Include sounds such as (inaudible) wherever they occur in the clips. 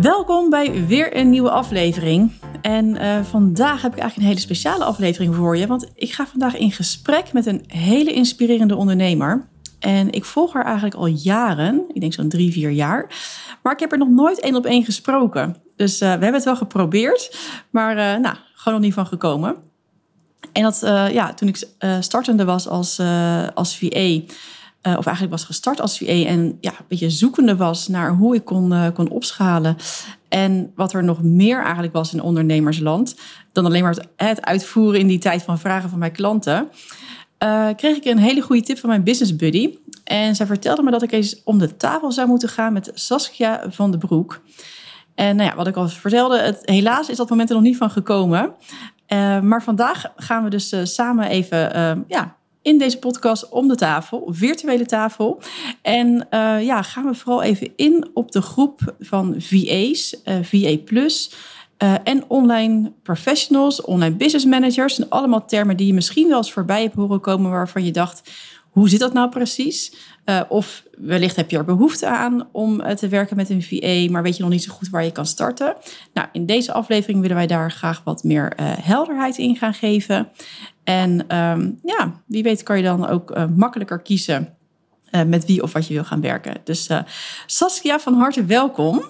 Welkom bij weer een nieuwe aflevering. En uh, vandaag heb ik eigenlijk een hele speciale aflevering voor je. Want ik ga vandaag in gesprek met een hele inspirerende ondernemer. En ik volg haar eigenlijk al jaren. Ik denk zo'n drie, vier jaar. Maar ik heb er nog nooit één op één gesproken. Dus uh, we hebben het wel geprobeerd. Maar uh, nou, gewoon nog niet van gekomen. En dat, ja, toen ik startende was als, als VA uh, of eigenlijk was gestart als VA en ja, een beetje zoekende was naar hoe ik kon, uh, kon opschalen. En wat er nog meer eigenlijk was in ondernemersland dan alleen maar het uitvoeren in die tijd van vragen van mijn klanten. Uh, kreeg ik een hele goede tip van mijn business buddy. En zij vertelde me dat ik eens om de tafel zou moeten gaan met Saskia van de Broek. En nou ja, wat ik al vertelde, het, helaas is dat moment er nog niet van gekomen. Maar vandaag gaan we dus samen even ja, in deze podcast om de tafel, virtuele tafel. En uh, ja, gaan we vooral even in op de groep van VA's, eh, VA Plus. Uh, en online professionals, online business managers. En allemaal termen die je misschien wel eens voorbij hebt horen komen waarvan je dacht, hoe zit dat nou precies? Of wellicht heb je er behoefte aan om te werken met een VA, maar weet je nog niet zo goed waar je kan starten. Nou, in deze aflevering willen wij daar graag wat meer helderheid in gaan geven. En um, ja, wie weet kan je dan ook makkelijker kiezen met wie of wat je wil gaan werken. Dus Saskia, van harte welkom.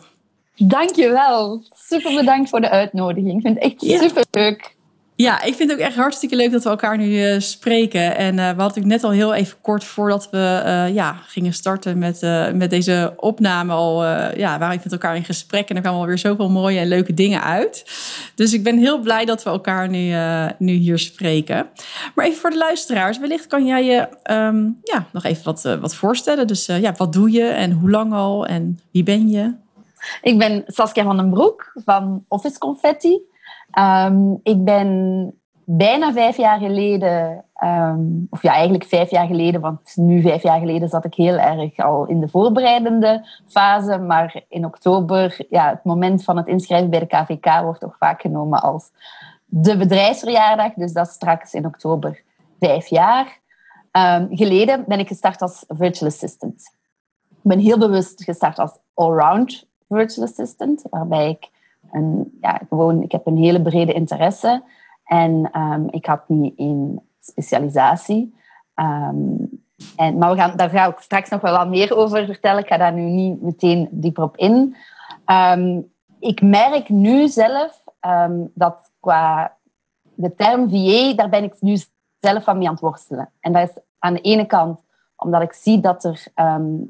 Dankjewel. Super bedankt voor de uitnodiging. Ik vind het echt ja. super leuk. Ja, ik vind het ook echt hartstikke leuk dat we elkaar nu uh, spreken. En uh, we hadden net al heel even kort voordat we uh, ja, gingen starten met, met deze opname al, ja, waren we met elkaar in gesprek. En er kwamen alweer zoveel mooie en leuke dingen uit. Dus ik ben heel blij dat we elkaar nu, nu hier spreken. Maar even voor de luisteraars, wellicht kan jij je um, ja, nog even wat, wat voorstellen. Dus ja, wat doe je en hoe lang al en wie ben je? Ik ben Saskia van den Broek van Office Confetti. Um, ik ben bijna vijf jaar geleden, um, of ja, eigenlijk vijf jaar geleden, want nu vijf jaar geleden zat ik heel erg al in de voorbereidende fase. Maar in oktober, ja, het moment van het inschrijven bij de KVK wordt toch vaak genomen als de bedrijfsverjaardag. Dus dat is straks in oktober vijf jaar. Um, geleden ben ik gestart als virtual assistant. Ik ben heel bewust gestart als allround virtual assistant, waarbij ik ja, gewoon, ik heb een hele brede interesse en um, ik had niet één specialisatie. Um, en, maar we gaan, daar ga ik straks nog wel wat meer over vertellen. Ik ga daar nu niet meteen dieper op in. Um, ik merk nu zelf dat qua de term VA, daar ben ik nu zelf van mee aan het worstelen. En dat is aan de ene kant omdat ik zie dat er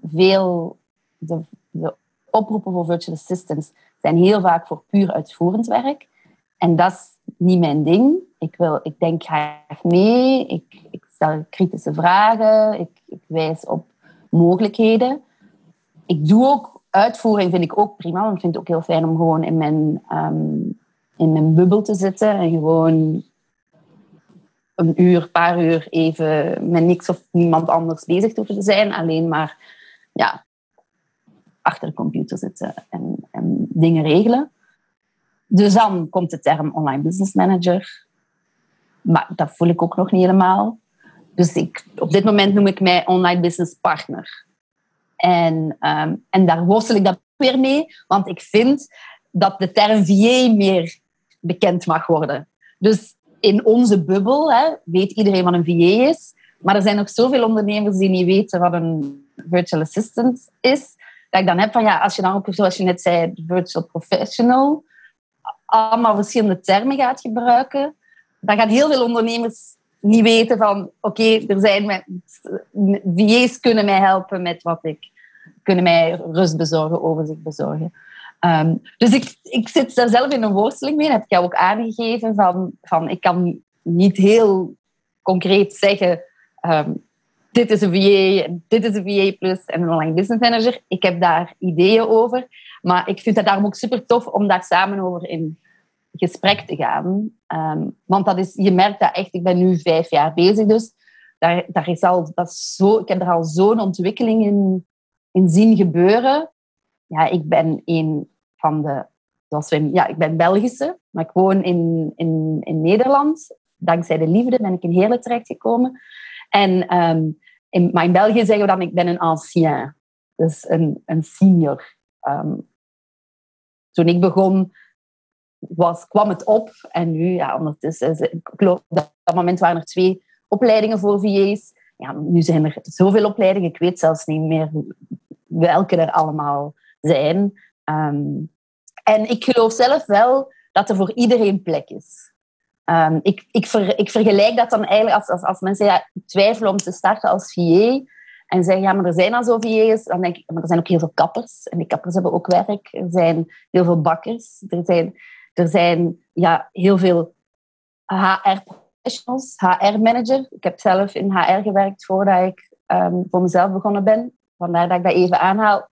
veel de, de oproepen voor virtual assistants zijn heel vaak voor puur uitvoerend werk. En dat is niet mijn ding. Ik, wil, ik denk graag mee, ik, ik stel kritische vragen, ik, ik wijs op mogelijkheden. Ik doe ook uitvoering, vind ik ook prima. Want ik vind het ook heel fijn om gewoon in mijn, um, in mijn bubbel te zitten en gewoon een uur, paar uur even met niks of niemand anders bezig te hoeven zijn. Alleen maar ja, achter de computer zitten en, en dingen regelen. Dus dan komt de term online business manager. Maar dat voel ik ook nog niet helemaal. Dus ik, op dit moment noem ik mij online business partner. En, um, en daar worstel ik dat weer mee, want ik vind dat de term VA meer bekend mag worden. Dus in onze bubbel hè, weet iedereen wat een VA is, maar er zijn nog zoveel ondernemers die niet weten wat een virtual assistant is dat ik dan heb van ja, als je dan ook, zoals je net zei, virtual professional, allemaal verschillende termen gaat gebruiken, dan gaan heel veel ondernemers niet weten van oké, er zijn VA's kunnen mij helpen met wat ik, kunnen mij rust bezorgen, overzicht bezorgen. Um, dus ik, ik zit daar zelf in een worsteling mee. Dat heb ik jou ook aangegeven. Van, van, ik kan niet heel concreet zeggen um, dit is een VA, dit is een VA Plus en een online business manager. Ik heb daar ideeën over. Maar ik vind het daarom ook super tof om daar samen over in gesprek te gaan. Ehm, want dat is, je merkt dat echt, ik ben nu vijf jaar bezig, dus daar, daar is al, dat zo, ik heb er al zo'n ontwikkeling in, in zien gebeuren. Ja, ik ben een van de, zoals ja, ik ben Belgische, maar ik woon in, in, in Nederland. Dankzij de liefde ben ik in Heerlen terechtgekomen. En, um, in, maar in België zeggen we dan, ik ben een ancien. Dus een, een senior. Um, toen ik begon, was, kwam het op. En nu, ja, ondertussen, ik geloof, op dat moment waren er twee opleidingen voor VA's. Ja, nu zijn er zoveel opleidingen, ik weet zelfs niet meer welke er allemaal zijn. Um, en ik geloof zelf wel dat er voor iedereen plek is. Um, ik, ik, ik, vergelijk dat dan eigenlijk als, als, als mensen ja, twijfelen om te starten als VA en zeggen, ja, maar er zijn al zo VA's, dan denk ik, maar er zijn ook heel veel kappers. En die kappers hebben ook werk. Er zijn heel veel bakkers. Er zijn, er zijn ja, heel veel HR-professionals, HR-manager. Ik heb zelf in HR gewerkt voordat ik um, voor mezelf begonnen ben. Vandaar dat ik dat even aanhaal.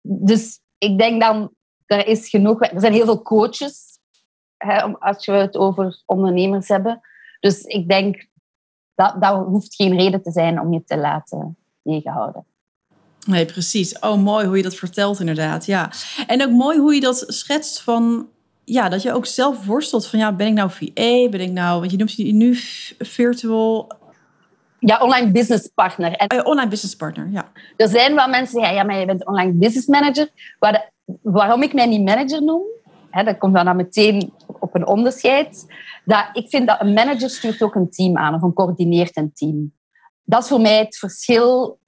Dus ik denk dan, er is genoeg... Er zijn heel veel coaches, hè, als we het over ondernemers hebben. Dus ik denk, dat, dat hoeft geen reden te zijn om je te laten tegenhouden. Nee, precies. Oh, mooi hoe je dat vertelt inderdaad. Ja. En ook mooi hoe je dat schetst van... Ja, dat je ook zelf worstelt van... Ja, ben ik nou VA? Ben ik nou... Want je noemt je nu virtual... Ja, online business partner. En oh, online business partner, ja. Er zijn wel mensen die zeggen... Ja, maar je bent online business manager. Waar waarom ik mij niet manager noem... Hè, dat komt dan meteen op een onderscheid. Dat ik vind dat een manager stuurt ook een team aan. Of een coördineert een team dat is voor mij het verschil.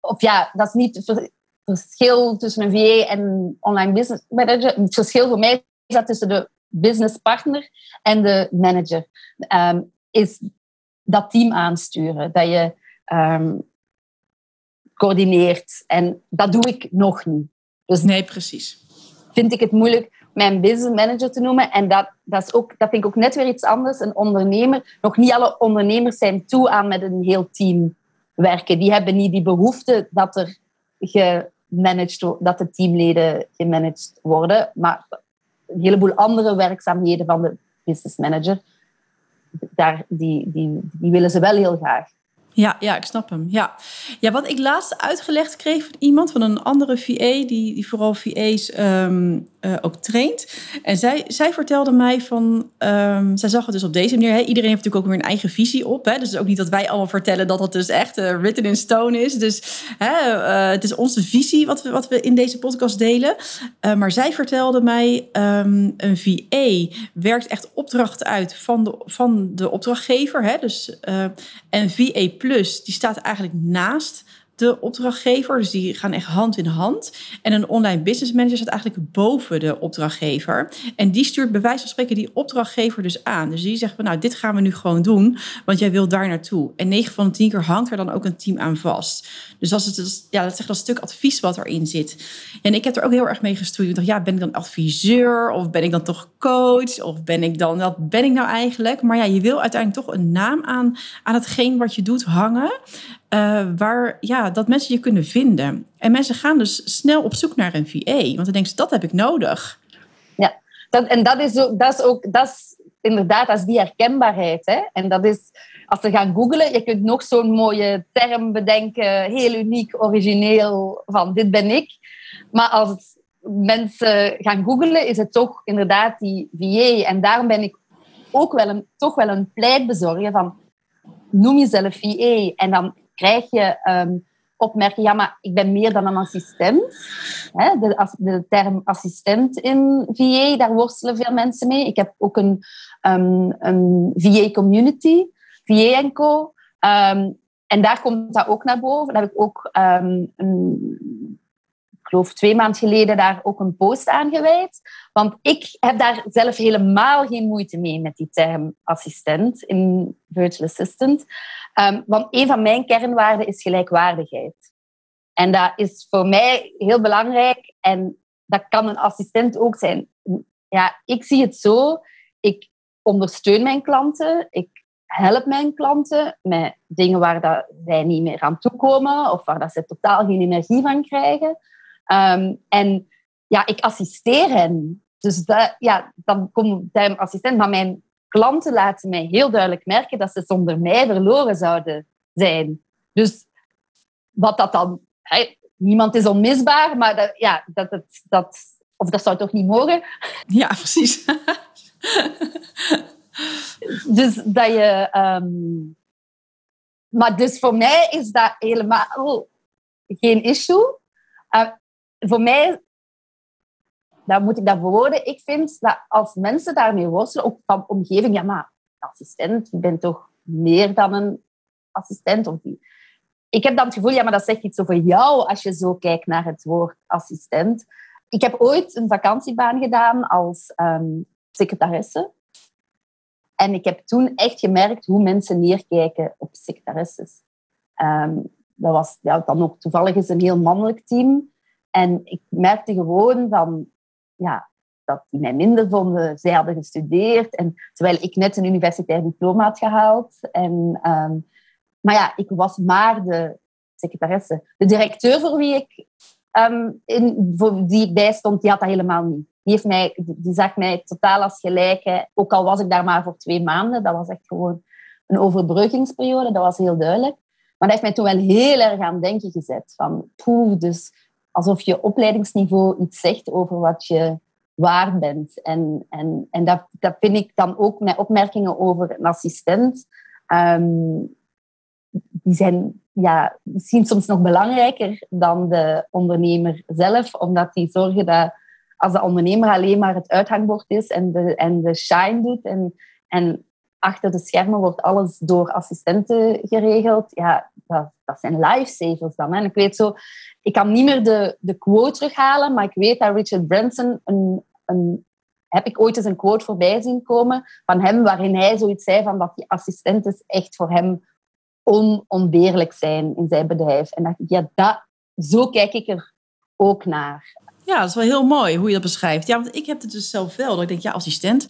Of ja, dat is niet het verschil tussen een VA en online business manager. Het verschil voor mij is dat tussen de business partner en de manager. Um, is dat team aansturen. Dat je um, coördineert. En dat doe ik nog niet. Dus nee, precies. Vind ik het moeilijk mijn business manager te noemen. En dat, dat, is ook, dat vind ik ook net weer iets anders. Een ondernemer, nog niet alle ondernemers zijn toe aan met een heel team werken. Die hebben niet die behoefte dat er gemanaged dat de teamleden gemanaged worden. Maar een heleboel andere werkzaamheden van de business manager, daar, die, die, die willen ze wel heel graag. Ja, ja, ik snap hem. Ja. ja, wat ik laatst uitgelegd kreeg van iemand, van een andere VA, die, die vooral VA's um, uh, ook traint. En zij, zij vertelde mij van, um, zij zag het dus op deze manier. Hè. Iedereen heeft natuurlijk ook weer een eigen visie op. Hè. Dus het ook niet dat wij allemaal vertellen dat dat dus echt uh, written in stone is. Dus hè, uh, het is onze visie wat we, wat we in deze podcast delen. maar zij vertelde mij, um, een VA werkt echt opdrachten uit van de, van de opdrachtgever. Hè. Dus, en VA Plus, die staat eigenlijk naast de opdrachtgever. Dus die gaan echt hand in hand. En een online business manager staat eigenlijk boven de opdrachtgever. En die stuurt bij wijze van spreken die opdrachtgever dus aan. Dus die zegt van nou, dit gaan we nu gewoon doen, want jij wilt daar naartoe. En 9 van de 10 keer hangt er dan ook een team aan vast. Dus dat is, het, ja, dat is echt een stuk advies wat erin zit. En ik heb er ook heel erg mee gestoeid. Ik dacht, ja, ben ik dan adviseur? Of ben ik dan toch coach? Of ben ik dan, wat ben ik nou eigenlijk? Maar ja, je wil uiteindelijk toch een naam aan, aan hetgeen wat je doet hangen. Uh, waar ja, dat mensen je kunnen vinden. En mensen gaan dus snel op zoek naar een VA, want dan denken dat heb ik nodig. Ja, dat, en dat is, ook, dat is ook, dat is inderdaad, dat is die herkenbaarheid. Hè? En dat is, als ze gaan googlen, je kunt nog zo'n mooie term bedenken, heel uniek, origineel, van dit ben ik. Maar als mensen gaan googlen, is het toch inderdaad die VA. En daarom ben ik ook wel een, toch wel een pleitbezorger van noem jezelf VA en dan krijg je um, ja, maar ik ben meer dan een assistent. Hè, de, de, term assistent in VA, daar worstelen veel mensen mee. Ik heb ook een, um, een VA-community, VA Co. Um, en daar komt dat ook naar boven. Daar heb ik ook een geloof twee maanden geleden daar ook een post aan gewijd. Want ik heb daar zelf helemaal geen moeite mee met die term assistent in virtual assistant. Um, want een van mijn kernwaarden is gelijkwaardigheid. En dat is voor mij heel belangrijk. En dat kan een assistent ook zijn. Ja, ik zie het zo. Ik ondersteun mijn klanten. Ik help mijn klanten met dingen waar dat zij niet meer aan toekomen of waar dat ze totaal geen energie van krijgen. Ehm, en ja, ik assisteer hen. Dus dat, ja, dan kom ik assistent. Maar mijn klanten laten mij heel duidelijk merken dat ze zonder mij verloren zouden zijn. Dus wat dat dan... niemand is onmisbaar, maar dat, ja, dat, dat, dat, of dat zou toch niet mogen? Ja, precies. (laughs) dus dat je... Um, maar dus voor mij is dat helemaal geen issue. Uh, voor mij, dan moet ik dat verwoorden, ik vind dat als mensen daarmee worstelen, ook van omgeving, ja maar assistent, je bent toch meer dan een assistent? Of die. Ik heb dan het gevoel, ja maar dat zegt iets over jou als je zo kijkt naar het woord assistent. Ik heb ooit een vakantiebaan gedaan als um, secretaresse. En ik heb toen echt gemerkt hoe mensen neerkijken op secretaresses. Um, dat was ja, dan ook toevallig een heel mannelijk team. En ik merkte gewoon van, ja, dat die mij minder vonden. Zij hadden gestudeerd. En, terwijl ik net een universitair diploma had gehaald. En, um, maar ja, ik was maar de secretaresse. De directeur voor wie ik, um, in, voor die ik bijstond, die had dat helemaal niet. Die, heeft mij, die zag mij totaal als gelijke. Ook al was ik daar maar voor twee maanden. Dat was echt gewoon een overbruggingsperiode. Dat was heel duidelijk. Maar dat heeft mij toen wel heel erg aan denken gezet. Van, poeh, dus alsof je opleidingsniveau iets zegt over wat je waard bent. En, en, en dat, dat vind ik dan ook met opmerkingen over een assistent. Um, die zijn ja, misschien soms nog belangrijker dan de ondernemer zelf, omdat die zorgen dat als de ondernemer alleen maar het uithangbord is en de, en de shine doet en, en achter de schermen wordt alles door assistenten geregeld. Ja, dat, dat zijn lifesavers dan. En ik weet zo, ik kan niet meer de, de quote terughalen, maar ik weet dat Richard Branson een, een heb ik ooit eens een quote voorbij zien komen van hem, waarin hij zoiets zei van dat die assistenten echt voor hem onontbeerlijk zijn in zijn bedrijf. En ik, ja, dat, zo kijk ik er ook naar. Ja, dat is wel heel mooi hoe je dat beschrijft. Ja, want ik heb het dus zelf wel. Dat ik denk, ja, assistent,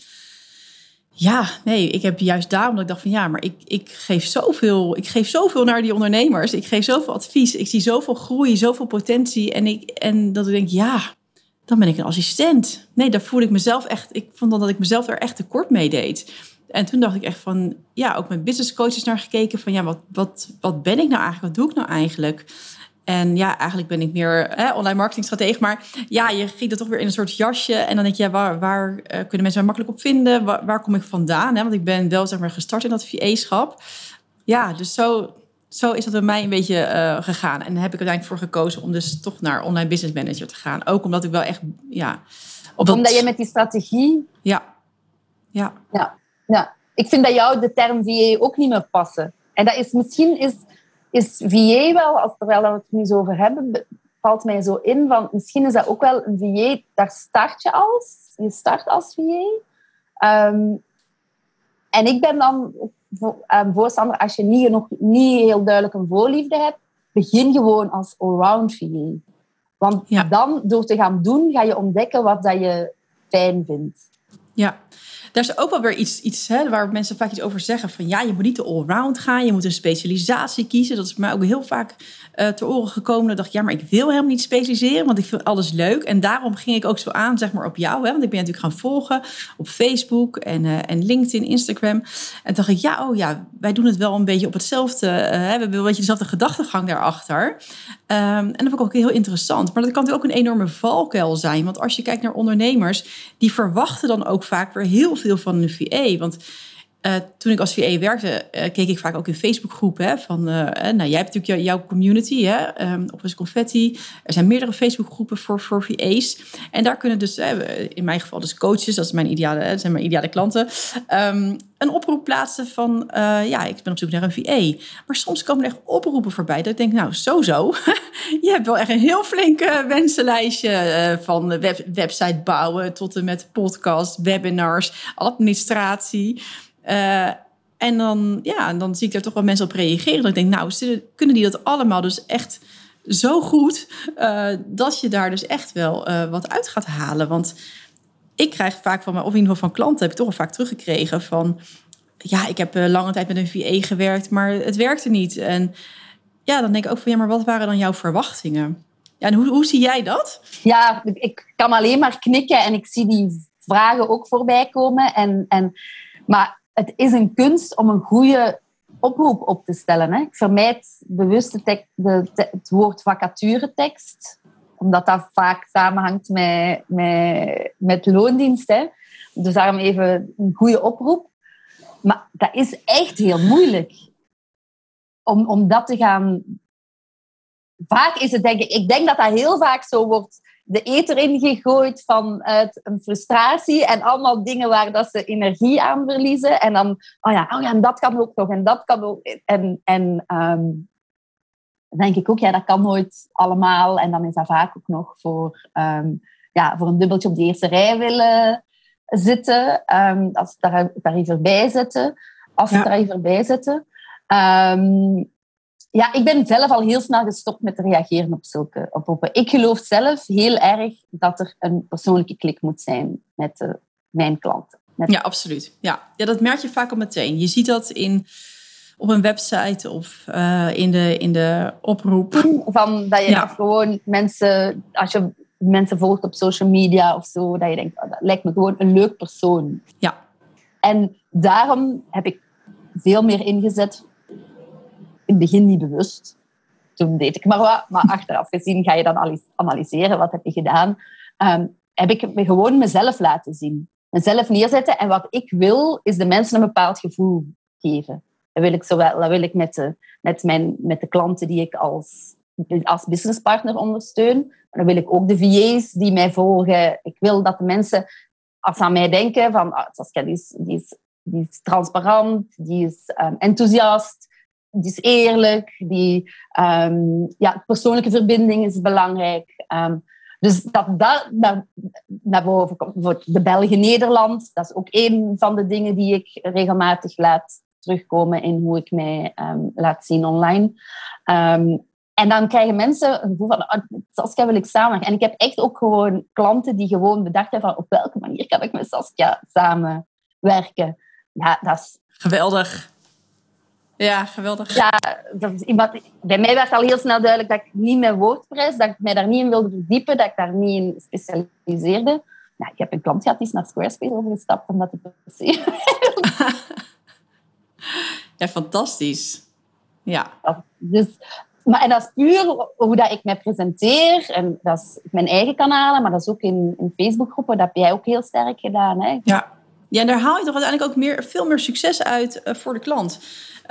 ja, nee, ik heb juist daarom dat ik dacht van ja, maar ik, ik, geef zoveel, ik geef zoveel naar die ondernemers. Ik geef zoveel advies. Ik zie zoveel groei, zoveel potentie. En, ik, en dat ik denk, ja, dan ben ik een assistent. Nee, daar voel ik mezelf echt. Ik vond dan dat ik mezelf er echt tekort mee deed. En toen dacht ik echt van, ja, ook met business coaches naar gekeken van ja, wat, wat, wat ben ik nou eigenlijk? Wat doe ik nou eigenlijk? En ja, eigenlijk ben ik meer hè, online marketingstratege. Maar ja, je giet het toch weer in een soort jasje. En dan denk je, ja, waar, waar uh, kunnen mensen mij makkelijk op vinden? Waar, waar kom ik vandaan? Hè? Want ik ben wel zeg maar, gestart in dat VA-schap. Ja, dus zo, zo is dat bij mij een beetje uh, gegaan. En daar heb ik uiteindelijk voor gekozen om dus toch naar online business manager te gaan. Ook omdat ik wel echt, ja... Op omdat je met die strategie... Ja. Ja. ja. Ja. Ik vind dat jou de term VA ook niet meer passen. En dat is misschien... Is, is VA wel, als terwijl we het nu zo over hebben, valt mij zo in van misschien is dat ook wel een VA, daar start je als. Je start als VA. Um, ehm, en ik ben dan um, voorstander, als je niet, nog niet heel duidelijk een voorliefde hebt, begin gewoon als allround VA. Want dan, door te gaan doen, ga je ontdekken wat dat je fijn vindt. Ja, daar is ook wel weer iets, iets hè, waar mensen vaak iets over zeggen. Van ja, je moet niet de allround gaan. Je moet een specialisatie kiezen. Dat is mij ook heel vaak uh, ter oren gekomen. Ik dacht, ja, maar ik wil helemaal niet specialiseren. Want ik vind alles leuk. En daarom ging ik ook zo aan, zeg maar, op jou. Hè, want ik ben natuurlijk gaan volgen op Facebook en, uh, en LinkedIn, Instagram. En dacht ik, ja, oh ja, wij doen het wel een beetje op hetzelfde. Uh, we hebben een beetje dezelfde gedachtegang daarachter. Um, en dat vond ik ook heel interessant. Maar dat kan natuurlijk ook een enorme valkuil zijn. Want als je kijkt naar ondernemers, die verwachten dan ook vaak weer heel veel van een VA. Want uh, toen ik als VA werkte, uh, keek ik vaak ook in Facebookgroepen. Van, uh, nou, jij hebt natuurlijk jouw community, hè, um, Office Confetti. Er zijn meerdere Facebookgroepen voor, voor VA's. En daar kunnen dus, in mijn geval dus coaches, dat, is mijn ideale, zijn mijn ideale klanten, um, een oproep plaatsen van, ja, ik ben op zoek naar een VA. Maar soms komen er echt oproepen voorbij dat ik denk, nou, zo zo. (laughs) je hebt wel echt een heel flink wensenlijstje van web, website bouwen tot en met podcast, webinars, administratie. Uh, en dan, ja, dan zie ik er toch wel mensen op reageren. Dat ik denk, nou, kunnen die dat allemaal dus echt zo goed... Uh, dat je daar dus echt wel uh, wat uit gaat halen. Want ik krijg vaak van mijn, of in ieder geval van klanten... heb ik toch al vaak teruggekregen van... ja, ik heb lange tijd met een VA gewerkt, maar het werkte niet. En ja, dan denk ik ook van ja, maar wat waren dan jouw verwachtingen? Ja, en hoe, hoe zie jij dat? Ja, ik kan alleen maar knikken en ik zie die vragen ook voorbij komen. En, en, maar het is een kunst om een goede oproep op te stellen. Hè. Ik vermijd bewust de het woord vacaturetekst, omdat dat vaak samenhangt met, met, met loondienst. Hè. Dus daarom even een goede oproep. Maar dat is echt heel moeilijk om, om dat te gaan. Vaak is het denk ik, ik denk dat dat heel vaak zo wordt de eter ingegooid vanuit een frustratie en allemaal dingen waar dat ze energie aan verliezen. En dan, oh ja, oh ja en dat kan ook nog en dat kan ook. En, en um, denk ik ook, ja, dat kan nooit allemaal. En dan is dat vaak ook nog voor, um, ja, voor een dubbeltje op de eerste rij willen zitten. Um, als ze daar, daar even bij zitten. Als ze ja. daar even bij zitten. Um, ja, ik ben zelf al heel snel gestopt met te reageren op zulke oproepen. Ik geloof zelf heel erg dat er een persoonlijke klik moet zijn met de, mijn klanten. Met... Ja, absoluut. Ja. ja, dat merk je vaak al meteen. Je ziet dat in, op een website of uh, in, de, in de oproep. Van dat je ja. gewoon mensen, als je mensen volgt op social media of zo, dat je denkt, oh, dat lijkt me gewoon een leuk persoon. Ja. En daarom heb ik veel meer ingezet in het begin niet bewust. Toen deed ik maar wat. Maar achteraf gezien ga je dan analyseren. Wat heb je gedaan? Um, heb ik me gewoon mezelf laten zien. Mezelf neerzetten. En wat ik wil, is de mensen een bepaald gevoel geven. Dat wil ik, zowel, wil ik met, de, met, mijn, met de klanten die ik als, als businesspartner ondersteun. Maar dan wil ik ook de VA's die mij volgen. Ik wil dat de mensen, als ze aan mij denken, van ah, Saskia, die is, die, is, transparant, die is um, enthousiast, die is eerlijk, die, um, ja, persoonlijke verbinding is belangrijk. Um, dus dat dat naar, boven komt. Voor de België-Nederland, dat is ook een van de dingen die ik regelmatig laat terugkomen in hoe ik mij um, laat zien online. en dan krijgen mensen een gevoel van, oh, Saskia wil ik samenwerken. En ik heb echt ook gewoon klanten die gewoon bedacht hebben van, op welke manier kan ik met Saskia samenwerken. Ja, dat is... Geweldig. Ja, geweldig. Ja, dat is iemand, bij mij werd al heel snel duidelijk dat ik niet met WordPress, dat ik mij daar niet in wilde verdiepen, dat ik daar niet in specialiseerde. Nou, ik heb een klant gehad die is naar Squarespace overgestapt, omdat ik per se... (laughs) ja, fantastisch. Ja. Dus, maar, en dat is puur hoe dat ik mij presenteer. En dat is mijn eigen kanalen, maar dat is ook in, in Facebookgroepen. Dat heb jij ook heel sterk gedaan. Hè? Ja. Ja, en daar haal je toch uiteindelijk ook meer, veel meer succes uit uh, voor de klant.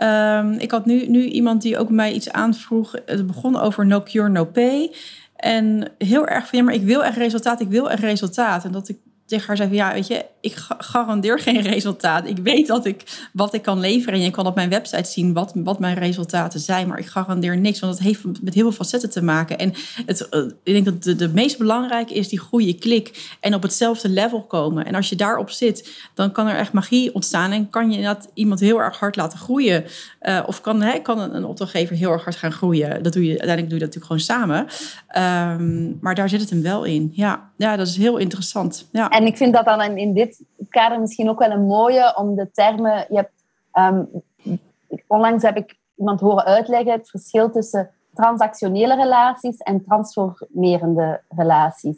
Um, ik had nu, nu iemand die ook mij iets aanvroeg. Het begon over no cure, no pay. En heel erg van ja, maar ik wil echt resultaat, ik wil echt resultaat. En dat ik tegen haar zei van ja, weet je, ik garandeer geen resultaat. Ik weet dat ik wat ik kan leveren en je kan op mijn website zien wat, wat mijn resultaten zijn, maar ik garandeer niks, want dat heeft met heel veel facetten te maken. En het, uh, ik denk dat de, de meest belangrijke is die goede klik en op hetzelfde level komen. En als je daarop zit, dan kan er echt magie ontstaan en kan je dat iemand heel erg hard laten groeien. Uh, of kan, hè, kan een, opdrachtgever heel erg hard gaan groeien. Dat doe je, uiteindelijk doe je dat natuurlijk gewoon samen. Um, maar daar zit het hem wel in. Ja, ja dat is heel interessant. Ja. En ik vind dat dan in dit kader misschien ook wel een mooie om de termen. Je hebt, um, onlangs heb ik iemand horen uitleggen het verschil tussen transactionele relaties en transformerende relaties.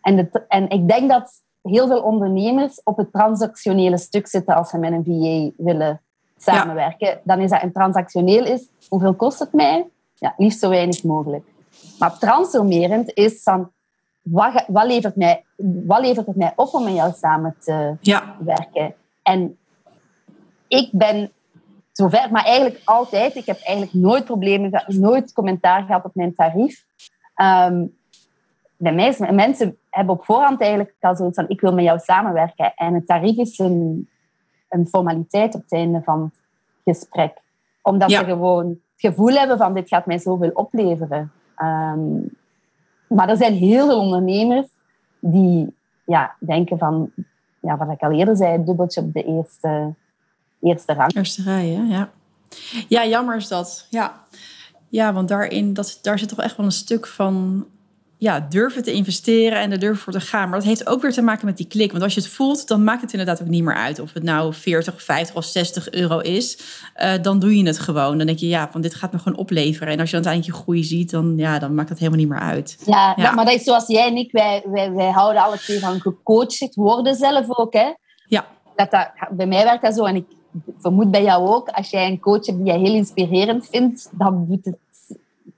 En, de, en ik denk dat heel veel ondernemers op het transactionele stuk zitten als ze met een VA willen samenwerken. Dan is dat een transactioneel is, hoeveel kost het mij? Ja, liefst zo weinig mogelijk. Maar transformerend is dan, wat, wat, levert mij, wat levert het mij op om met jou samen te ja. werken? En ik ben zover, maar eigenlijk altijd, ik heb eigenlijk nooit problemen gehad, nooit commentaar gehad op mijn tarief. Um, bij mij mensen hebben op voorhand eigenlijk al zoiets van, ik wil met jou samenwerken. En het tarief is een, een formaliteit op het einde van het gesprek. Omdat ze gewoon het gevoel hebben van, dit gaat mij zoveel opleveren. Um, maar er zijn heel veel ondernemers die ja, denken van, ja, wat ik al eerder zei, dubbeltje op de eerste, eerste rang. Eerste rij, ja. Ja, jammer is dat. Ja, ja want daarin, dat, daar zit toch echt wel een stuk van ja, durven te investeren en er durven voor te gaan. Maar dat heeft ook weer te maken met die klik. Want als je het voelt, dan maakt het inderdaad ook niet meer uit of het nou 40, 50 of 60 euro is. Uh, dan doe je het gewoon. Dan denk je, ja, van dit gaat me gewoon opleveren. En als je dan uiteindelijk je groei ziet, dan, ja, dan maakt het helemaal niet meer uit. Ja, ja. maar dat is zoals jij en ik, wij, wij, wij houden alle twee van gecoacht worden zelf ook. Hè? Ja. Dat, dat, bij mij werkt dat zo en ik vermoed bij jou ook. Als jij een coach hebt die je heel inspirerend vindt, dan doet het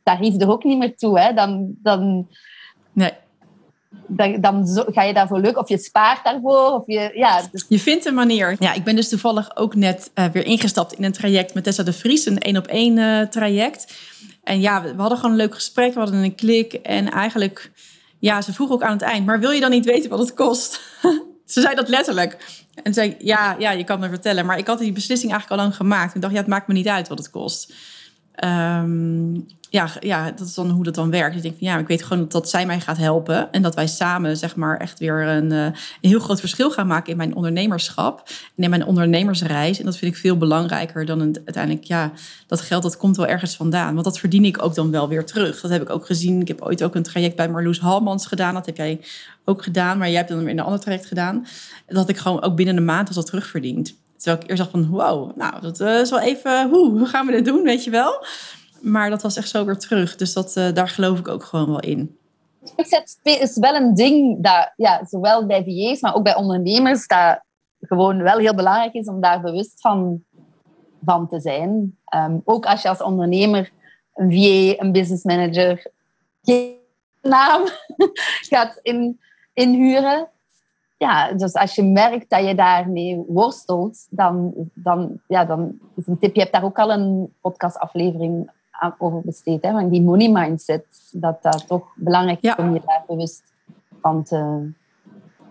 tarief er ook niet meer toe. Hè? Dan, dan, nee. dan, dan ga je daarvoor lukken. Of je spaart daarvoor. Of je, ja, dus... je vindt een manier. Ja, ik ben dus toevallig ook net uh, weer ingestapt in een traject met Tessa de Vries. Een één op één uh, traject. En ja, we, we hadden gewoon een leuk gesprek. We hadden een klik. En eigenlijk, ja, ze vroeg ook aan het eind. Maar wil je dan niet weten wat het kost? (laughs) ze zei dat letterlijk. En zei ja, ja, je kan me vertellen. Maar ik had die beslissing eigenlijk al lang gemaakt. Ik dacht, ja, het maakt me niet uit wat het kost. Um, ja, ja, dat is dan hoe dat dan werkt. Ik denk van ja, ik weet gewoon dat, dat zij mij gaat helpen. En dat wij samen zeg maar echt weer een, uh, een heel groot verschil gaan maken in mijn ondernemerschap. En in mijn ondernemersreis. En dat vind ik veel belangrijker dan een, uiteindelijk, ja, dat geld dat komt wel ergens vandaan. Want dat verdien ik ook dan wel weer terug. Dat heb ik ook gezien. Ik heb ooit ook een traject bij Marloes Halmans gedaan. Dat heb jij ook gedaan. Maar jij hebt dan weer een ander traject gedaan. Dat ik gewoon ook binnen een maand was dat terugverdiend. Terwijl ik eerst dacht van, wow, nou, dat uh, is wel even, hoe, gaan we dit doen, weet je wel? Maar dat was echt zo weer terug. Dus dat, uh, daar geloof ik ook gewoon wel in. Het is wel een ding dat, ja, zowel bij VA's, maar ook bij ondernemers, dat gewoon wel heel belangrijk is om daar bewust van, van te zijn. Um, ook als je als ondernemer een VA, een business manager, geen naam (laughs) gaat in, inhuren, ja, dus als je merkt dat je daarmee worstelt, dan, dan, ja, dan is een tip. Je hebt daar ook al een podcastaflevering over besteed. Hè? Want die money mindset, dat dat toch belangrijk is om je daar bewust van te,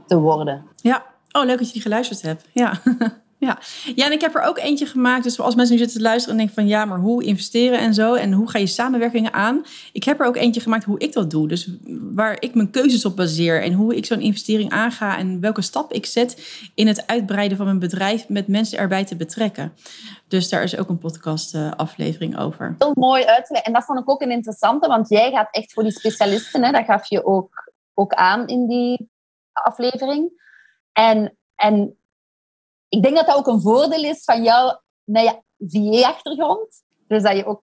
te worden. Ja, oh leuk dat je die geluisterd hebt. Ja. (laughs) Ja. ja, en ik heb er ook eentje gemaakt. Dus als mensen nu zitten te luisteren en denken van ja, maar hoe investeren en zo en hoe ga je samenwerkingen aan? Ik heb er ook eentje gemaakt hoe ik dat doe. Dus waar ik mijn keuzes op baseer en hoe ik zo'n investering aanga en welke stap ik zet in het uitbreiden van mijn bedrijf met mensen erbij te betrekken. Dus daar is ook een podcast uh, aflevering over. Heel mooi uitgelegd. En dat vond ik ook een interessante, want jij gaat echt voor die specialisten. Hè? Dat gaf je ook, ook aan in die aflevering. En, en ik denk dat dat ook een voordeel is van jouw nou ja, VA-achtergrond. Dus dat je ook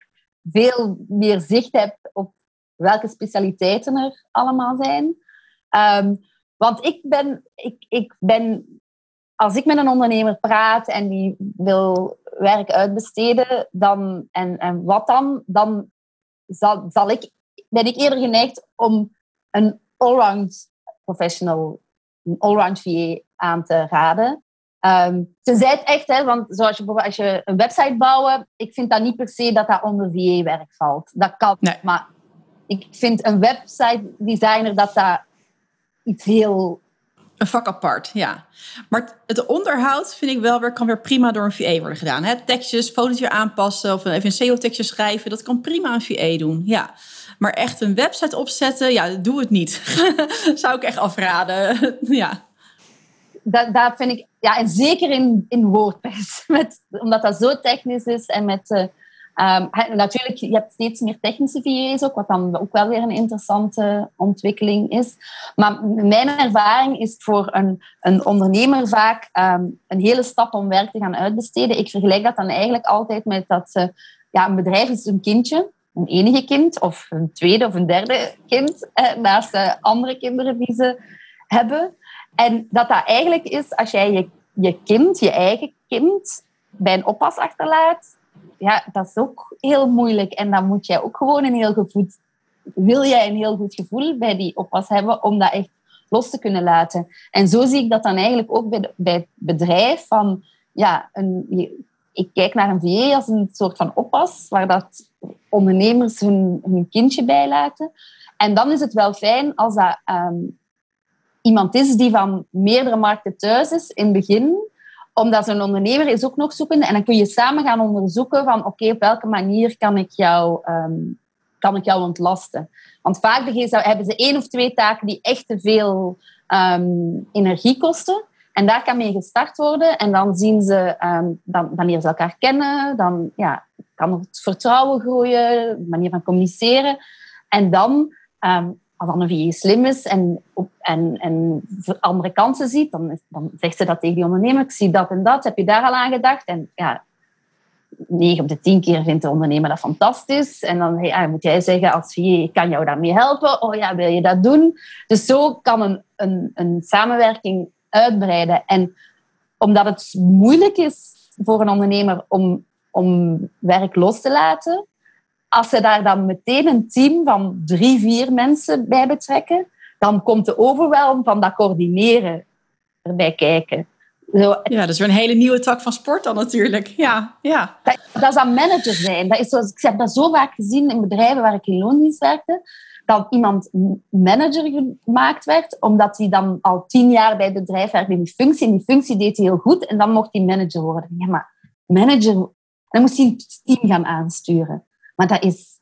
veel meer zicht hebt op welke specialiteiten er allemaal zijn. Um, want ik ben, ik, ik ben, als ik met een ondernemer praat en die wil werk uitbesteden, dan, en, en wat dan, dan zal, zal ik, ben ik eerder geneigd om een allround professional, een allround VA aan te raden. Um, tenzij het echt, hè, want zoals je bijvoorbeeld als je een website bouwen, ik vind dat niet per se dat dat onder VA-werk valt. Dat kan, nee. maar ik vind een website designer dat dat iets heel... Een vak apart, ja. Maar het onderhoud vind ik wel weer, kan weer prima door een VA worden gedaan. Hè? Tekstjes, foto's weer aanpassen of even een SEO-tekstje schrijven, dat kan prima een VA doen, ja. Maar echt een website opzetten, ja, doe het niet. (laughs) Zou ik echt afraden, (laughs) ja dat, dat vind ik, ja, en zeker in, in WordPress, (laughs) met, omdat dat zo technisch is en met. Uh, um, natuurlijk, je hebt steeds meer technische VA's ook, wat dan ook wel weer een interessante ontwikkeling is. Maar mijn ervaring is voor een, een ondernemer vaak um, een hele stap om werk te gaan uitbesteden. Ik vergelijk dat dan eigenlijk altijd met dat uh, ja, een bedrijf is een kindje, een enige kind, of een tweede of een derde kind, eh, naast de andere kinderen die ze hebben. En dat dat eigenlijk is als jij je, je kind, je eigen kind, bij een oppas achterlaat. Ja, dat is ook heel moeilijk. En dan moet jij ook gewoon een heel goed... Wil jij een heel goed gevoel bij die oppas hebben om dat echt los te kunnen laten. En zo zie ik dat dan eigenlijk ook bij, bij het bedrijf. Van, ja, een, ik kijk naar een VA als een soort van oppas, waar dat ondernemers hun, hun kindje bijlaten. En dan is het wel fijn als dat um, iemand is die van meerdere markten thuis is in het begin, omdat zo'n ondernemer is ook nog zoekende. En dan kun je samen gaan onderzoeken van oké, op welke manier kan ik jou, um, kan ik jou ontlasten. Want vaak hebben ze één of twee taken die echt te veel um, energie kosten. En daar kan mee gestart worden. En dan zien ze, um, dan, wanneer ze elkaar kennen, dan ja, kan het vertrouwen groeien, manier van communiceren. En dan als VA slim is en, en, en andere kansen ziet, dan, dan zegt ze dat tegen die ondernemer. Ik zie dat en dat, heb je daar al aan gedacht? En ja, 9 op de 10 keer vindt de ondernemer dat fantastisch. En dan moet jij zeggen als ik kan jou daarmee helpen. Oh ja, wil je dat doen? Dus zo kan een, een, een samenwerking uitbreiden. En omdat het moeilijk is voor een ondernemer om, om werk los te laten, als ze daar dan meteen een team van drie, vier mensen bij betrekken, dan komt de overwelm van dat coördineren erbij kijken. Zo, ja, dat is weer een hele nieuwe tak van sport dan natuurlijk. Ja, ja. Dat, dat is aan manager zijn. Dat is zoals, ik heb dat zo vaak gezien in bedrijven waar ik in loondienst werkte, dat iemand manager gemaakt werd, omdat hij dan al tien jaar bij het bedrijf werkte in die functie. En die functie deed hij heel goed en dan mocht hij manager worden. Ja, maar manager, dan moest hij een team gaan aansturen. Maar dat is,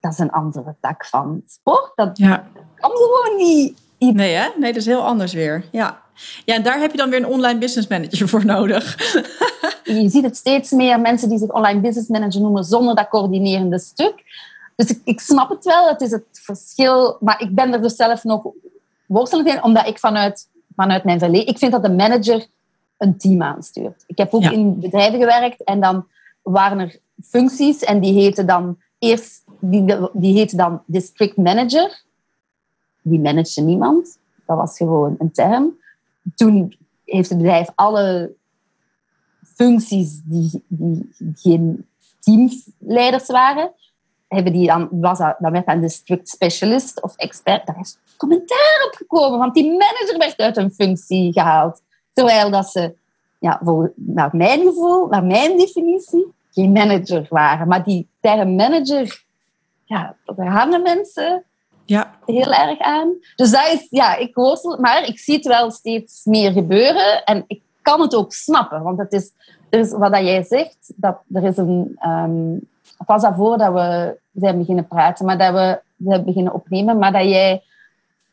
dat is een andere tak van sport. Dat ja. kan gewoon niet. Nee, hè? Nee, dat is heel anders weer. Ja. ja, en daar heb je dan weer een online business manager voor nodig. (laughs) je ziet het steeds meer mensen die zich online business manager noemen zonder dat coördinerende stuk. Dus ik, ik snap het wel, het is het verschil. Maar ik ben er dus zelf nog worstelig in, omdat ik vanuit, vanuit mijn verleden... Ik vind dat de manager een team aanstuurt. Ik heb ook in bedrijven gewerkt en dan waren er functies en die heten dan eerst die, die heette dan district manager. Die managede niemand. Dat was gewoon een term. Toen heeft het bedrijf alle functies die, die geen teamleiders waren, hebben die dan, was dat, dan werd een district specialist of expert. Daar is commentaar op gekomen, want die manager werd uit een functie gehaald. Terwijl dat ze, ja, voor, naar mijn gevoel, naar mijn definitie, geen manager waren. Maar die term manager, ja, daar hangen mensen ja. heel erg aan. Dus dat is, ja, ik worstel, maar ik zie het wel steeds meer gebeuren en ik kan het ook snappen, want het is, er is wat dat jij zegt, dat er is een, um, pas daarvoor dat we zijn beginnen praten, maar dat we, we beginnen opnemen, maar dat jij,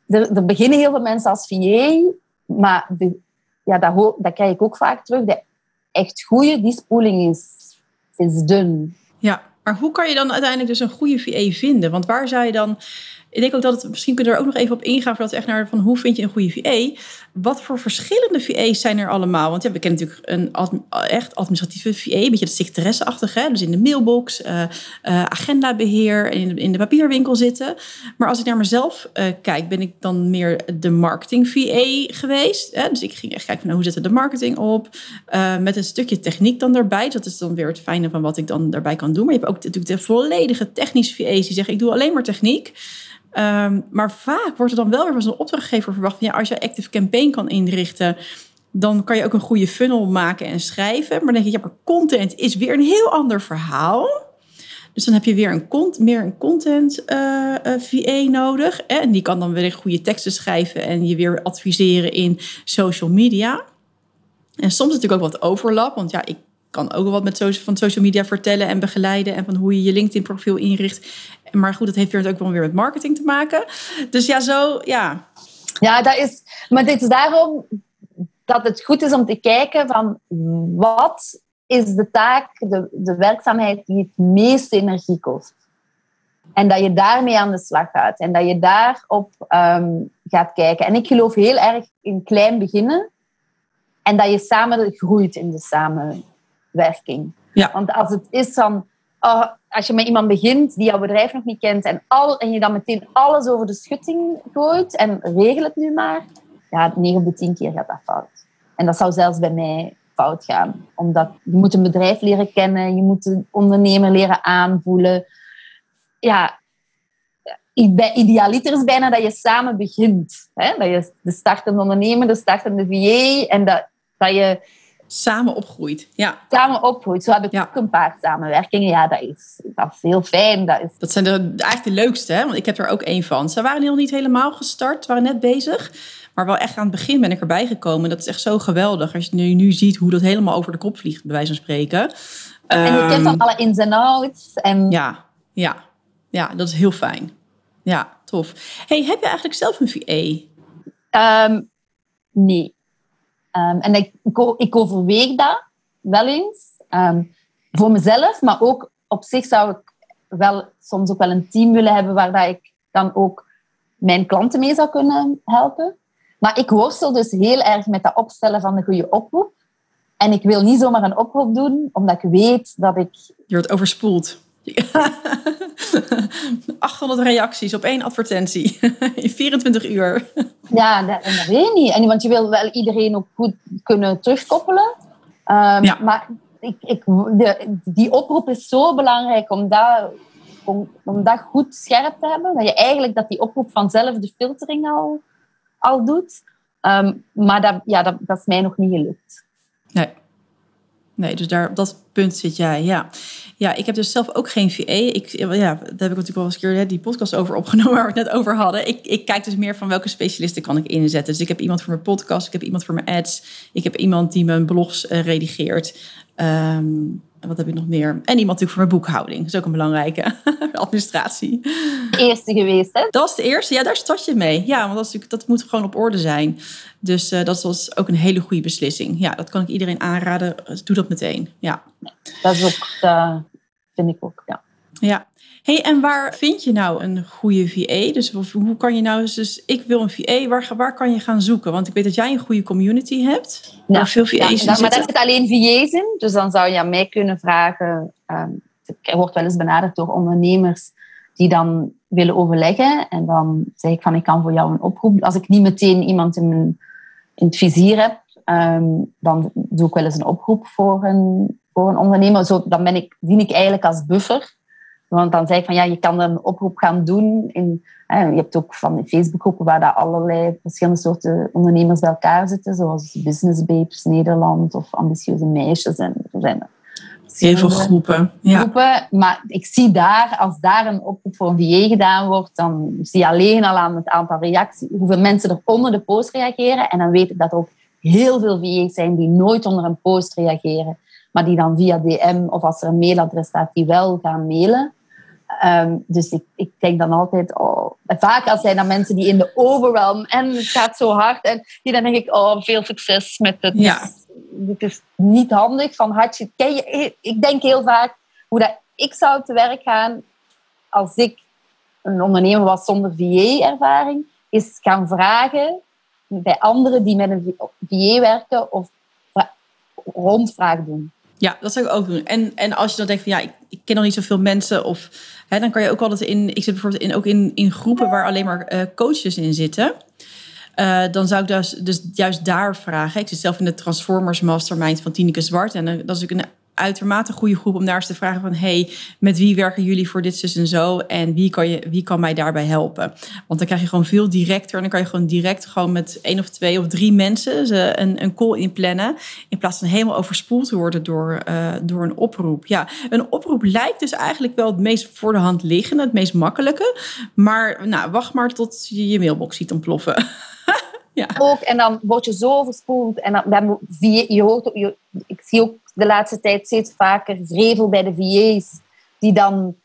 er, er beginnen heel veel mensen als VA, maar de, ja, dat, dat krijg ik ook vaak terug, de echt goede, die spoeling is is dun. Ja, maar hoe kan je dan uiteindelijk dus een goede VA vinden? Want waar zou je dan ik denk ook dat het, misschien kunnen we er ook nog even op ingaan, voordat we echt naar van hoe vind je een goede VA. Wat voor verschillende VA's zijn er allemaal? Want ja, we kennen natuurlijk een echt administratieve VA, een beetje de secretaresseachtige, dus in de mailbox, uh, uh, agendabeheer, in de, in de papierwinkel zitten. Maar als ik naar mezelf uh, kijk, ben ik dan meer de marketing VA geweest. Hè? Dus ik ging echt kijken van hoe zetten de marketing op, met een stukje techniek dan erbij. Dat is dan weer het fijne van wat ik dan daarbij kan doen. Maar je hebt ook natuurlijk de volledige technische VA's die zeggen ik doe alleen maar techniek. Ehm, maar vaak wordt er dan wel weer van zo'n opdrachtgever verwacht van ja, als je Active Campaign kan inrichten, dan kan je ook een goede funnel maken en schrijven. Maar dan denk je, ja, maar content is weer een heel ander verhaal. Dus dan heb je weer een meer een content uh, nodig. Hè? En die kan dan weer goede teksten schrijven en je weer adviseren in social media. En soms natuurlijk ook wat overlap, want ja, ik kan ook wat met van social media vertellen en begeleiden en van hoe je je LinkedIn-profiel inricht. Maar goed, dat heeft weer ook wel weer met marketing te maken. Dus ja, zo, ja. Ja, dat is, maar dit is daarom dat het goed is om te kijken van wat is de taak, de, de werkzaamheid die het meeste energie kost. En dat je daarmee aan de slag gaat en dat je daarop um, gaat kijken. En ik geloof heel erg in klein beginnen en dat je samen groeit in de samenwerking. Ja. Want als het is van, oh, als je met iemand begint die jouw bedrijf nog niet kent en, al, en je dan meteen alles over de schutting gooit en regel het nu maar, ja, 9 op de 10 keer gaat dat fout. En dat zou zelfs bij mij fout gaan. Omdat je moet een bedrijf leren kennen, je moet de ondernemer leren aanvoelen. Ja, idealiter is bijna dat je samen begint. Hè? Dat je de startende ondernemer, de startende VA en dat, dat je Samen opgroeit, ja. Samen opgroeit. Zo heb ik ook een paar samenwerkingen. Ja, dat is, dat is heel fijn. Dat, is... dat zijn de, eigenlijk de leukste, hè? want ik heb er ook één van. Ze waren nog niet helemaal gestart, waren net bezig. Maar wel echt aan het begin ben ik erbij gekomen. Dat is echt zo geweldig. Als je nu, nu ziet hoe dat helemaal over de kop vliegt, bij wijze van spreken. En je kent dan ehm, alle ins en outs. En... Ja, ja, ja, dat is heel fijn. Ja, tof. Hey, heb je eigenlijk zelf een VA? Um, ehm, nee. Ehm, en ik, ik, overweeg dat wel eens. Ehm, voor mezelf, maar ook op zich zou ik wel soms ook wel een team willen hebben waar dat ik dan ook mijn klanten mee zou kunnen helpen. Maar ik worstel dus heel erg met dat opstellen van de goede oproep. En ik wil niet zomaar een oproep doen, omdat ik weet dat ik... Je wordt overspoeld. 800 (laughs) reacties op één advertentie (laughs) in 24 uur. (laughs) Ja, dat, dat weet je niet. En, want je wil wel iedereen ook goed kunnen terugkoppelen. Um, ja. Maar ik, ik, de, die oproep is zo belangrijk om dat, om, om dat goed scherp te hebben. Dat je eigenlijk dat die oproep vanzelf de filtering al, al doet. Um, maar dat, ja, dat, dat is mij nog niet gelukt. Nee. Nee, dus daar, op dat punt zit jij, ja. Ja, ik heb dus zelf ook geen VA. Ik, ja, daar heb ik natuurlijk al eens een keer die podcast over opgenomen (laughs) waar we het net over hadden. Ik, ik kijk dus meer van welke specialisten kan ik inzetten. Dus ik heb iemand voor mijn podcast, ik heb iemand voor mijn ads, ik heb iemand die mijn blogs uh, redigeert. Um, wat heb ik nog meer? En iemand natuurlijk voor mijn boekhouding. Dat is ook een belangrijke (laughs) administratie. De eerste geweest, hè? Dat was de eerste. Ja, daar start je mee. Ja, want dat, is dat moet gewoon op orde zijn. Dus uh, dat was ook een hele goede beslissing. Ja, dat kan ik iedereen aanraden. Doe dat meteen. Ja. Dat is ook, uh, vind ik ook, ja. Ja, hey, en waar vind je nou een goede VA? Dus hoe kan je nou, dus ik wil een VA, waar, waar kan je gaan zoeken? Want ik weet dat jij een goede community hebt. Ja, veel VA's ja, maar daar zit alleen VA's in. Dus dan zou je aan mij kunnen vragen. Um, ik word wel eens benaderd door ondernemers die dan willen overleggen. En dan zeg ik van, ik kan voor jou een oproep. Als ik niet meteen iemand in, mijn, in het vizier heb, um, dan doe ik wel eens een oproep voor een, voor een ondernemer. Zo, dan ben ik, dien ik eigenlijk als buffer want dan zei ik van ja, je kan een oproep gaan doen. In, hè, je hebt ook van Facebookgroepen waar daar allerlei verschillende soorten ondernemers bij elkaar zitten, zoals Business Babes Nederland of Ambitieuze Meisjes. En er zijn Heel veel groepen. Ja. groepen. Maar ik zie daar, als daar een oproep voor een VA gedaan wordt, dan zie je alleen al aan het aantal reacties, hoeveel mensen er onder de post reageren. En dan weet ik dat er ook heel veel VA's zijn die nooit onder een post reageren, maar die dan via DM of als er een mailadres staat, die wel gaan mailen. Um, dus ik, ik denk dan altijd, oh, vaak als zijn dan mensen die in de overwhelm en het gaat zo hard, en die dan denk ik, oh, veel succes met het. Ja. Dit is niet handig. Van had je, ken je, ik denk heel vaak hoe dat ik zou te werk gaan als ik een ondernemer was zonder VA-ervaring, is gaan vragen bij anderen die met een VA werken of rondvraag doen. Ja, dat zou ik ook doen. En, en als je dan denkt van ja, ik, ik ken nog niet zoveel mensen of hè, dan kan je ook altijd in, ik zit bijvoorbeeld in, ook in, in groepen waar alleen maar uh, coaches in zitten. Uh, dan zou ik dus, dus juist daar vragen. Ik zit zelf in de Transformers Mastermind van Tineke Zwart. En dat is een uitermate goede groep om daar eens te vragen van... hey, met wie werken jullie voor dit, zus en zo? En wie kan, je, wie kan mij daarbij helpen? Want dan krijg je gewoon veel directer... en dan kan je gewoon direct gewoon met één of twee of drie mensen... Ze een, een call inplannen... in plaats van helemaal overspoeld te worden door, uh, door een oproep. Ja, een oproep lijkt dus eigenlijk wel het meest voor de hand liggende... het meest makkelijke. Maar nou, wacht maar tot je je mailbox ziet ontploffen. (laughs) Ja. Ook, en dan word je zo overspoeld. En dan, je hoort, je, ik zie ook de laatste tijd steeds vaker vrevel bij de VA's, die dan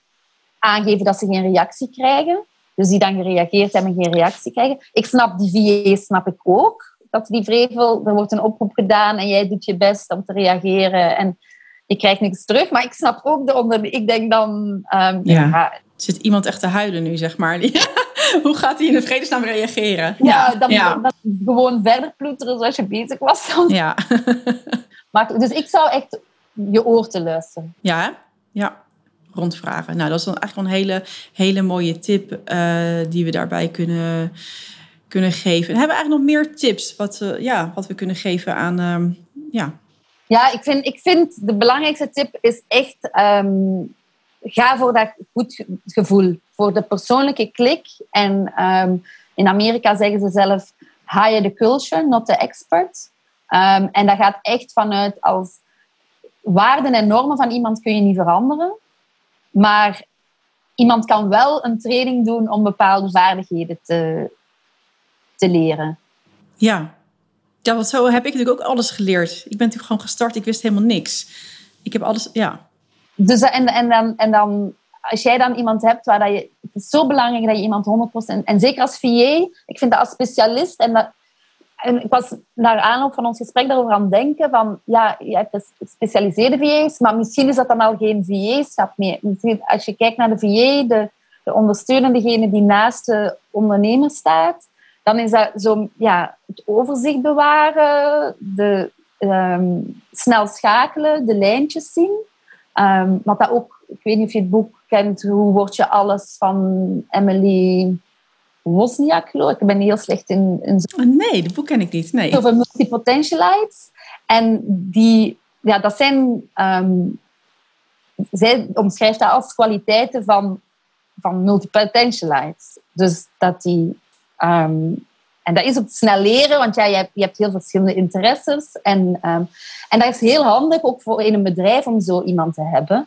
aangeven dat ze geen reactie krijgen. Dus die dan gereageerd hebben en geen reactie krijgen. Ik snap die VA's, snap ik ook. Dat die vrevel, er wordt een oproep gedaan en jij doet je best om te reageren en je krijgt niks terug. Maar ik snap ook de onder... Ik denk dan... Um, ja. ja. Zit iemand echt te huilen nu, zeg maar? (laughs) Hoe gaat hij in de vredesnaam reageren? Ja, dan, dan gewoon verder ploeteren zoals je bezig was. Ja. (laughs) Maar, dus ik zou echt je oor te luisteren. Ja, ja. Rondvragen. Nou, dat is dan eigenlijk een hele, hele mooie tip uh, die we daarbij kunnen, kunnen geven. En hebben we eigenlijk nog meer tips wat, uh, ja, wat we kunnen geven aan... Uh, ja. ja, ik vind, ik vind de belangrijkste tip is echt... Um, ga voor dat goed gevoel. Voor de persoonlijke klik. En um, in Amerika zeggen ze zelf... Hire the culture, not the expert. Um, en dat gaat echt vanuit als waarden en normen van iemand kun je niet veranderen. Maar iemand kan wel een training doen om bepaalde vaardigheden te, te leren. Ja. ja, want zo heb ik natuurlijk ook alles geleerd. Ik ben natuurlijk gewoon gestart, ik wist helemaal niks. Ik heb alles, ja. Dus en, en, dan, en dan, als jij dan iemand hebt waar dat je, het is zo belangrijk dat je iemand 100%, en zeker als VA, ik vind dat als specialist, en dat, en ik was naar aanloop van ons gesprek daarover aan het denken van, ja, je hebt gespecialiseerde VA's, maar misschien is dat dan al geen VA-schap meer. Als je kijkt naar de VA, de, de ondersteunendegene die naast de ondernemer staat, dan is dat zo ja, het overzicht bewaren, de, ehm, snel schakelen, de lijntjes zien. Um, wat dat ook, ik weet niet of je het boek kent, Hoe word je alles van Emily Wozniak, geloof ik. Ik ben heel slecht in... in zo... Ah, nee, dat boek ken ik niet. Nee. Over multipotentialites. En die, ja, dat zijn... Um, zij omschrijft dat als kwaliteiten van, van multipotentialites. Dus dat die... Um, en dat is op snel leren, want ja, je, hebt, je hebt heel verschillende interesses. En, um, en dat is heel handig, ook voor in een bedrijf, om zo iemand te hebben.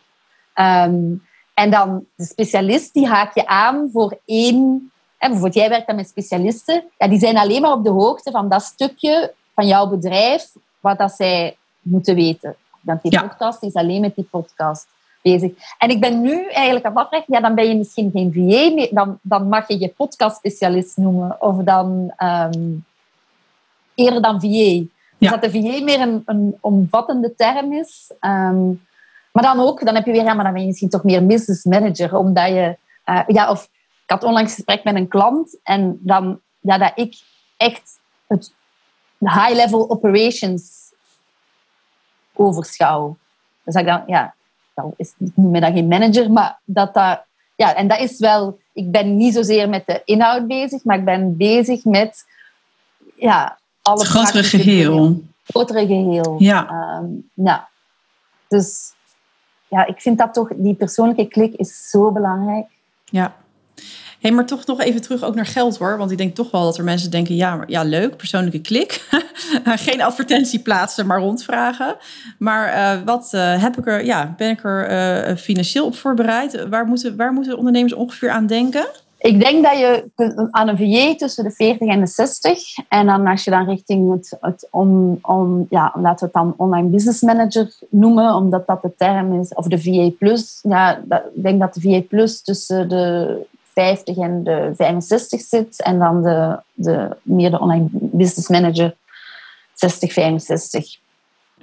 Um, en dan de specialist, die haak je aan voor één en bijvoorbeeld, jij werkt dan met specialisten. Ja, die zijn alleen maar op de hoogte van dat stukje van jouw bedrijf, wat dat zij moeten weten. Want die podcast is alleen met die podcast bezig. En ik ben nu eigenlijk aan het afrechten, ja, dan ben je misschien geen VA dan, dan mag je je podcast-specialist noemen. Of dan um, eerder dan VA. Dus dat de VA meer een, een omvattende term is. Um, maar dan ook, dan heb je weer, ja, maar dan ben je misschien toch meer business manager, omdat je, uh, ja, of had onlangs gesprek met een klant en dan ja, dat ik echt het high-level operations overschouw. Dus ik dan, ja, dat is, ik noem me dat geen manager, maar dat dat, ja, en dat is wel, ik ben niet zozeer met de inhoud bezig, maar ik ben bezig met, ja, alle het grotere geheel. Het grotere geheel. Ja. Um, ja. Dus ja, ik vind dat toch, die persoonlijke klik is zo belangrijk. Ja hey, maar toch nog even terug ook naar geld hoor. Want ik denk toch wel dat er mensen denken, ja, ja leuk, persoonlijke klik. (laughs) Geen advertentie plaatsen, maar rondvragen. Maar uh, wat uh, heb ik er, ja, ben ik er uh, financieel op voorbereid? Waar moeten, waar moeten ondernemers ongeveer aan denken? Ik denk dat je aan een VJ tussen de 40 en de 60. En dan als je dan richting het, on, on, ja, laten we het dan online business manager noemen, omdat dat de term is, of de VA plus. Ja, dat, ik denk dat de VA plus tussen de 50 en de 65 zit. En dan de, de, meer de online business manager 60, 65.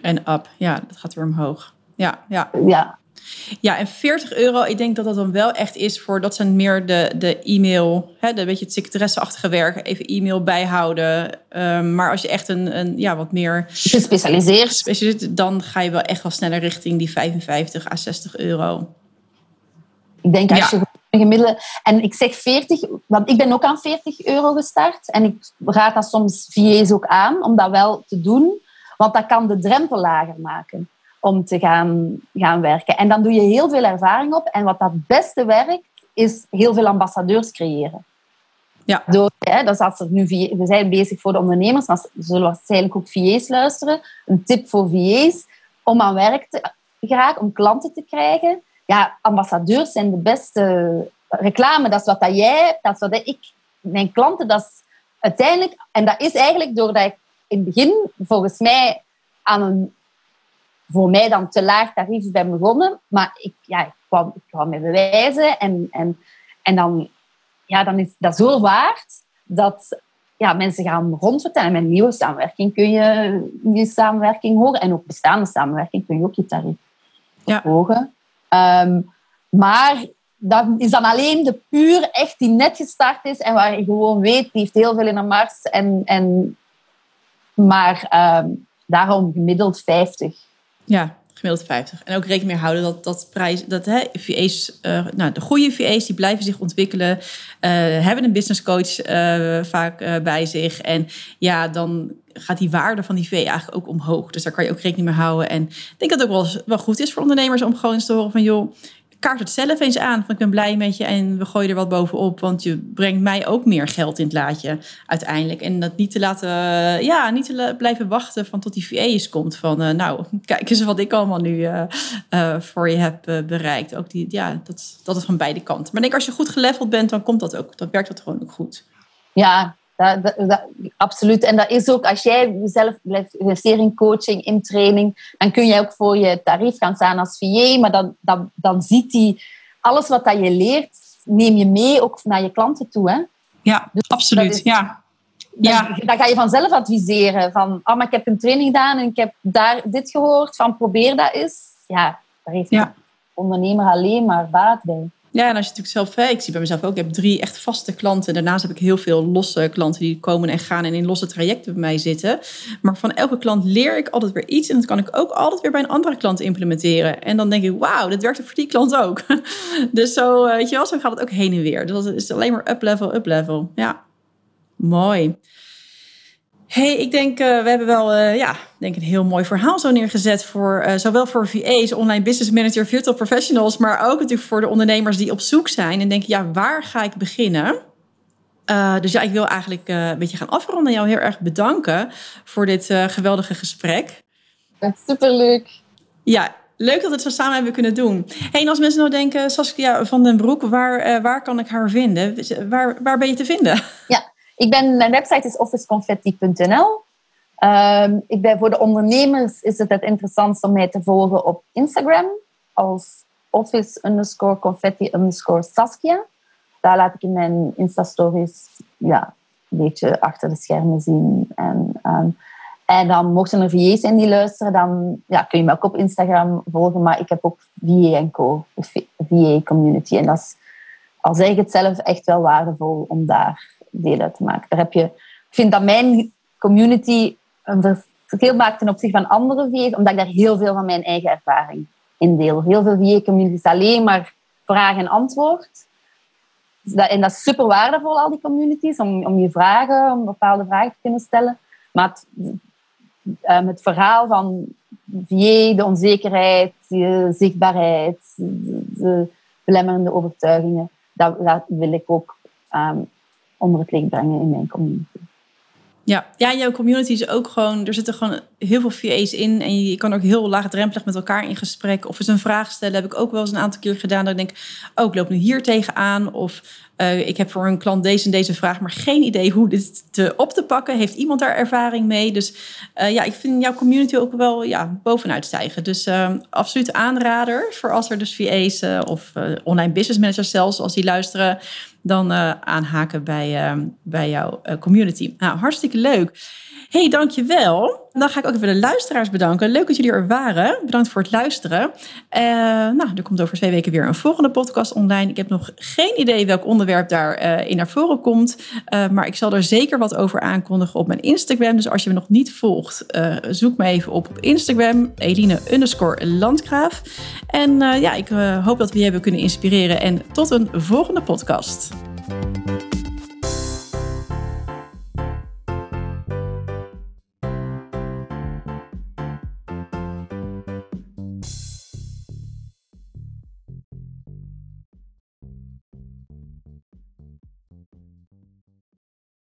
En up, ja, dat gaat weer omhoog. Ja, ja. Ja, ja, en 40 euro, ik denk dat dat dan wel echt is voor, dat zijn meer de, de e-mail, hè, de beetje het secretaresseachtige werk, even e-mail bijhouden. Um, maar als je echt een, een ja, wat meer gespecialiseerd, dan ga je wel echt wel sneller richting die 55 à 60 euro. Ik denk als je gemiddelde. En ik zeg 40, want ik ben ook aan 40 euro gestart. En ik raad dat soms VA's ook aan om dat wel te doen. Want dat kan de drempel lager maken om te gaan, gaan werken. En dan doe je heel veel ervaring op. En wat dat beste werkt, is heel veel ambassadeurs creëren. Ja. Door, hè, als er nu we zijn bezig voor de ondernemers, dan zullen waarschijnlijk ook VA's luisteren. Een tip voor VA's om aan werk te geraken, om klanten te krijgen ja, ambassadeurs zijn de beste reclame. Dat is wat dat jij hebt, dat is wat ik, mijn klanten, dat is uiteindelijk, en dat is eigenlijk doordat ik in het begin volgens mij aan een voor mij dan te laag tarief ben begonnen, maar ik, ja, ik, kwam, ik kwam me bewijzen en, en, en dan, ja, dan is dat zo waard dat ja, mensen gaan rondvertellen. Met nieuwe samenwerking kun je je samenwerking horen en ook bestaande samenwerking kun je ook je tarief ja. Ehm, maar dat is dan alleen de puur echt die net gestart is en waar je gewoon weet, die heeft heel veel in de mars. En, en, maar ehm, daarom gemiddeld 50. Ja, gemiddeld 50. En ook rekening mee houden dat, dat prijs, dat hè, uh, eh, nou, de goede VA's, die blijven zich ontwikkelen, uh, hebben een business coach uh, vaak bij zich. En ja, dan gaat die waarde van die VA eigenlijk ook omhoog. Dus daar kan je ook rekening mee houden. En ik denk dat het ook wel, wel goed is voor ondernemers om gewoon eens te horen van joh, kaart het zelf eens aan. Van ik ben blij met je en we gooien er wat bovenop. Want je brengt mij ook meer geld in het laadje uiteindelijk. En dat niet te laten, ja, niet te blijven wachten van tot die VA eens komt. Van uh, nou, (laughs) kijk eens wat ik allemaal nu uh, uh, voor je heb bereikt. Ook die, ja, dat, dat is van beide kanten. Maar ik denk als je goed geleveld bent, dan komt dat ook. Dan werkt dat gewoon ook goed. Ja, dat, dat, absoluut. En dat is ook, als jij jezelf blijft investeren in coaching, in training, dan kun je ook voor je tarief gaan staan als VA, maar dan, dan, dan ziet hij alles wat dat je leert, neem je mee ook naar je klanten toe. Hè? Ja, dus absoluut. ja. Ja. Dan, ga je vanzelf adviseren van, oh, maar ik heb een training gedaan en ik heb daar dit gehoord, van probeer dat eens. Ja, daar heeft ja. de ondernemer alleen maar baat bij. Ja, en als je natuurlijk zelf, ik zie bij mezelf ook, ik heb drie echt vaste klanten. Daarnaast heb ik heel veel losse klanten die komen en gaan en in losse trajecten bij mij zitten. Maar van elke klant leer ik altijd weer iets en dat kan ik ook altijd weer bij een andere klant implementeren. En dan denk ik, wauw, werkt voor die klant ook. (laughs) dus zo, eh, weet je wel, zo gaat het ook heen en weer. Dus dat is alleen maar up level, up level. Ja, mooi hey, ik denk, uh, we hebben wel uh, ja, denk een heel mooi verhaal zo neergezet voor uh, zowel voor VA's, online business manager, virtual professionals, maar ook natuurlijk voor de ondernemers die op zoek zijn en denken, ja, waar ga ik beginnen? dus ja, ik wil eigenlijk een beetje gaan afronden. Jou heel erg bedanken voor dit geweldige gesprek. Superleuk. Ja, leuk dat we het zo samen hebben kunnen doen. Hey, en als mensen nou denken, Saskia van den Broek, waar, waar kan ik haar vinden? Waar, waar ben je te vinden? Ja, ik ben, mijn website is officeconfetti.nl. Um, ik ben, voor de ondernemers is het het interessantst om mij te volgen op Instagram als office underscore confetti underscore Saskia. Daar laat ik in mijn Insta-stories ja, een beetje achter de schermen zien. En, um, en dan mochten er VA's zijn die luisteren, dan ja, kun je me ook op Instagram volgen. Maar ik heb ook VA Co, VA Community. En dat is, al zeg ik het zelf, echt wel waardevol om daar deel uit te maken. Daar heb je, ik vind dat mijn community een verschil maakt ten opzichte van andere VA's, omdat ik daar heel veel van mijn eigen ervaring in deel. Heel veel VA-communities alleen maar vraag en antwoord. En dat is super waardevol, al die communities, om, om je vragen, om bepaalde vragen te kunnen stellen. Maar het, het verhaal van VA, de onzekerheid, de zichtbaarheid, de belemmerende overtuigingen, dat, dat wil ik ook um, onder het licht brengen in mijn community. Ja, ja, jouw community is ook gewoon, er zitten gewoon heel veel VA's in en je kan ook heel laagdrempelig met elkaar in gesprek. Of eens een vraag stellen, heb ik ook wel eens een aantal keer gedaan. Dat ik denk, oh, ik loop nu hier tegenaan. Of uh, ik heb voor een klant deze en deze vraag, maar geen idee hoe dit te, op te pakken. Heeft iemand daar ervaring mee? Dus uh, ja, ik vind jouw community ook wel ja, bovenuit stijgen. Dus uh, absoluut aanrader voor als er dus VA's of online business managers zelfs, als die luisteren dan uh, aanhaken bij, uh, bij jouw uh, community. Nou, hartstikke leuk. Hey, dankjewel. Dan ga ik ook even de luisteraars bedanken. Leuk dat jullie er waren. Bedankt voor het luisteren. nou, er komt over twee weken weer een volgende podcast online. Ik heb nog geen idee welk onderwerp daarin naar voren komt. maar ik zal er zeker wat over aankondigen op mijn Instagram. Dus als je me nog niet volgt, zoek me even op op Instagram. Eline underscore Landgraaf. En ja, ik hoop dat we je hebben kunnen inspireren. En tot een volgende podcast.